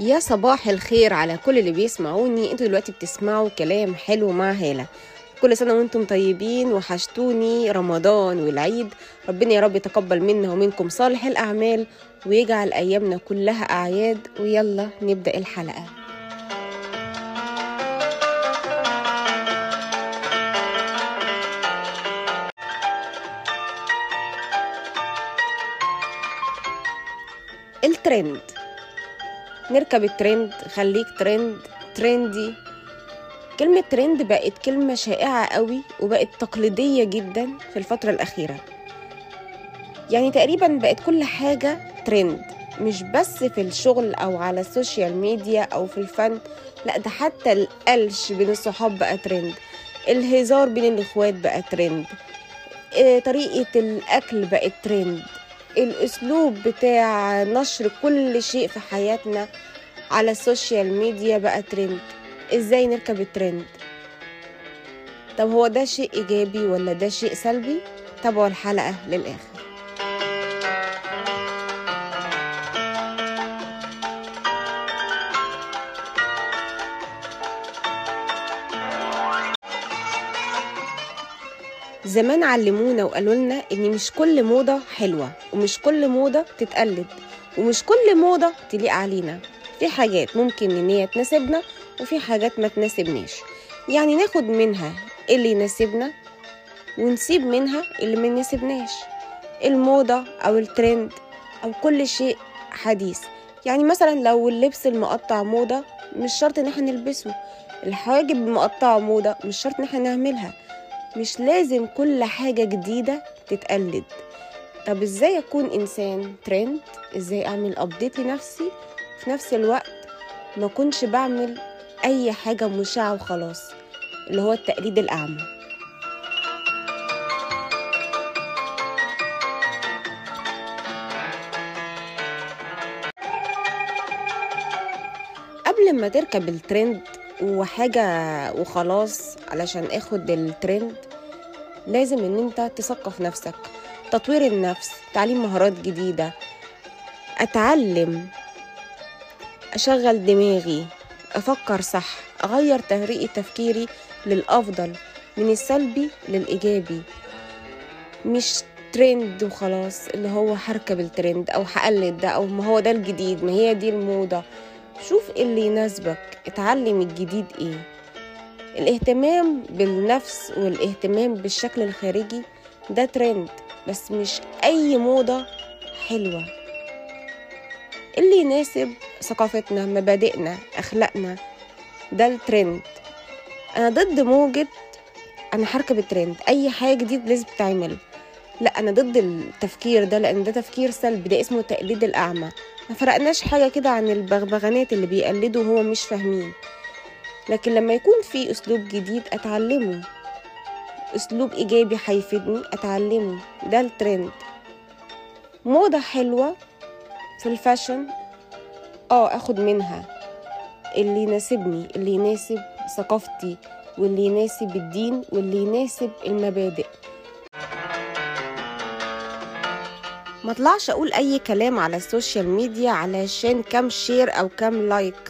يا صباح الخير على كل اللي بيسمعوني. أنتوا دلوقتي بتسمعوا كلام حلو مع هالة. كل سنة وأنتم طيبين وحشتوني رمضان والعيد. ربنا يا رب يتقبل منا ومنكم صالح الأعمال ويجعل أيامنا كلها أعياد. ويلا نبدأ الحلقة. الترند. نركب الترند خليك ترند trendy. كلمة ترند بقت كلمة شائعة قوي وبقت تقليدية جدا في الفترة الأخيرة. يعني تقريبا بقت كل حاجة ترند مش بس في الشغل أو على السوشيال ميديا أو في الفن لا ده حتى القلش بين الصحاب بقى ترند. الهزار بين الإخوات بقى ترند. آه، طريقة الأكل بقت ترند. الأسلوب بتاع نشر كل شيء في حياتنا على السوشيال ميديا بقى ترند إزاي نركب الترند طب هو ده شيء إيجابي ولا ده شيء سلبي؟ تابعوا الحلقة للآخر. زمان علمونا وقالوا لنا إن مش كل موضة حلوة ومش كل موضة تتقلد ومش كل موضة تليق علينا. في حاجات ممكن إن هي تناسبنا وفي حاجات ما تناسبناش يعني ناخد منها اللي يناسبنا ونسيب منها اللي ما يناسبناش. الموضة أو الترند أو كل شيء حديث. يعني مثلا لو اللبس المقطع موضة مش شرط إن إحنا نلبسه. الحواجب المقطعة موضة مش شرط إن إحنا نعملها. مش لازم كل حاجة جديدة تتقلد. طب إزاي أكون إنسان ترند إزاي أعمل ابديت لنفسي؟ في نفس الوقت ما كنش بعمل أي حاجة مشاعة وخلاص اللي هو التقليد الأعمى. قبل ما تركب الترند وحاجة وخلاص علشان آخد الترند لازم إن أنت تثقف نفسك. تطوير النفس تعليم مهارات جديدة. أتعلم. أشغل دماغي. أفكر صح. أغير طريقة تفكيري للأفضل. من السلبي للإيجابي. مش ترند وخلاص اللي هو هركب الترند أو هقلد ده أو ما هو ده الجديد ما هي دي الموضة. شوف اللي يناسبك. اتعلم الجديد إيه. الاهتمام بالنفس والاهتمام بالشكل الخارجي ده ترند بس مش أي موضة حلوة. اللي يناسب ثقافتنا مبادئنا أخلاقنا ده الترند أنا ضد موجة أنا هركب الترند أي حاجة جديد لازم تتعمل. لا أنا ضد التفكير ده لأن ده تفكير سلبي ده اسمه تقليد الأعمى. ما فرقناش حاجة كده عن البغبغانات اللي بيقلدوا وهو مش فاهمين. لكن لما يكون في أسلوب جديد أتعلمه. أسلوب إيجابي هيفيدني أتعلمه. ده الترند. موضة حلوة في الفاشن آه آخد منها. اللي يناسبني اللي يناسب ثقافتي واللي يناسب الدين واللي يناسب المبادئ. ما اطلعش أقول أي كلام على السوشيال ميديا علشان كام share أو كام like.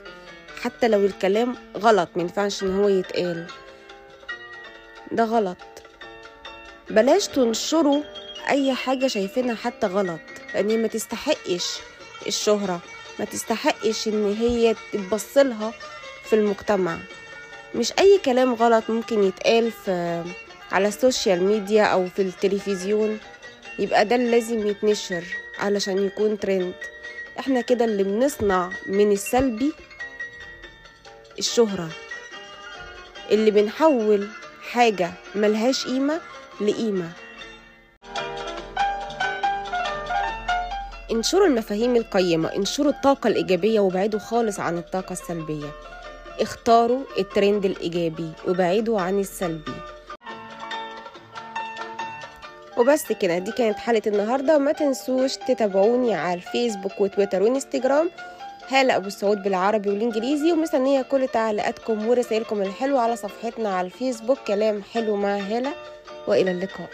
حتى لو الكلام غلط مينفعش إن هو يتقال. ده غلط. بلاش تنشروا أي حاجة شايفينها حتى غلط لأن ما تستحقش الشهرة ما تستحقش إن هي تتبصلها في المجتمع. مش أي كلام غلط ممكن يتقال في على السوشيال ميديا أو في التلفزيون. يبقى ده اللي لازم يتنشر علشان يكون ترند إحنا كده اللي بنصنع من السلبي الشهرة اللي بنحول حاجة ملهاش قيمة لقيمة. انشروا المفاهيم القيمة انشروا الطاقة الإيجابية وابعدوا خالص عن الطاقة السلبية. اختاروا الترند الإيجابي وبعدوا عن السلبي. وبس كده دي كانت حلقة النهاردة. ما تنسوش تتابعوني على الفيسبوك وتويتر وانستجرام هالة أبو السعود بالعربي والإنجليزي ومستنية كل تعليقاتكم ورسائلكم الحلوة على صفحتنا على الفيسبوك. كلام حلو مع هالة وإلى اللقاء.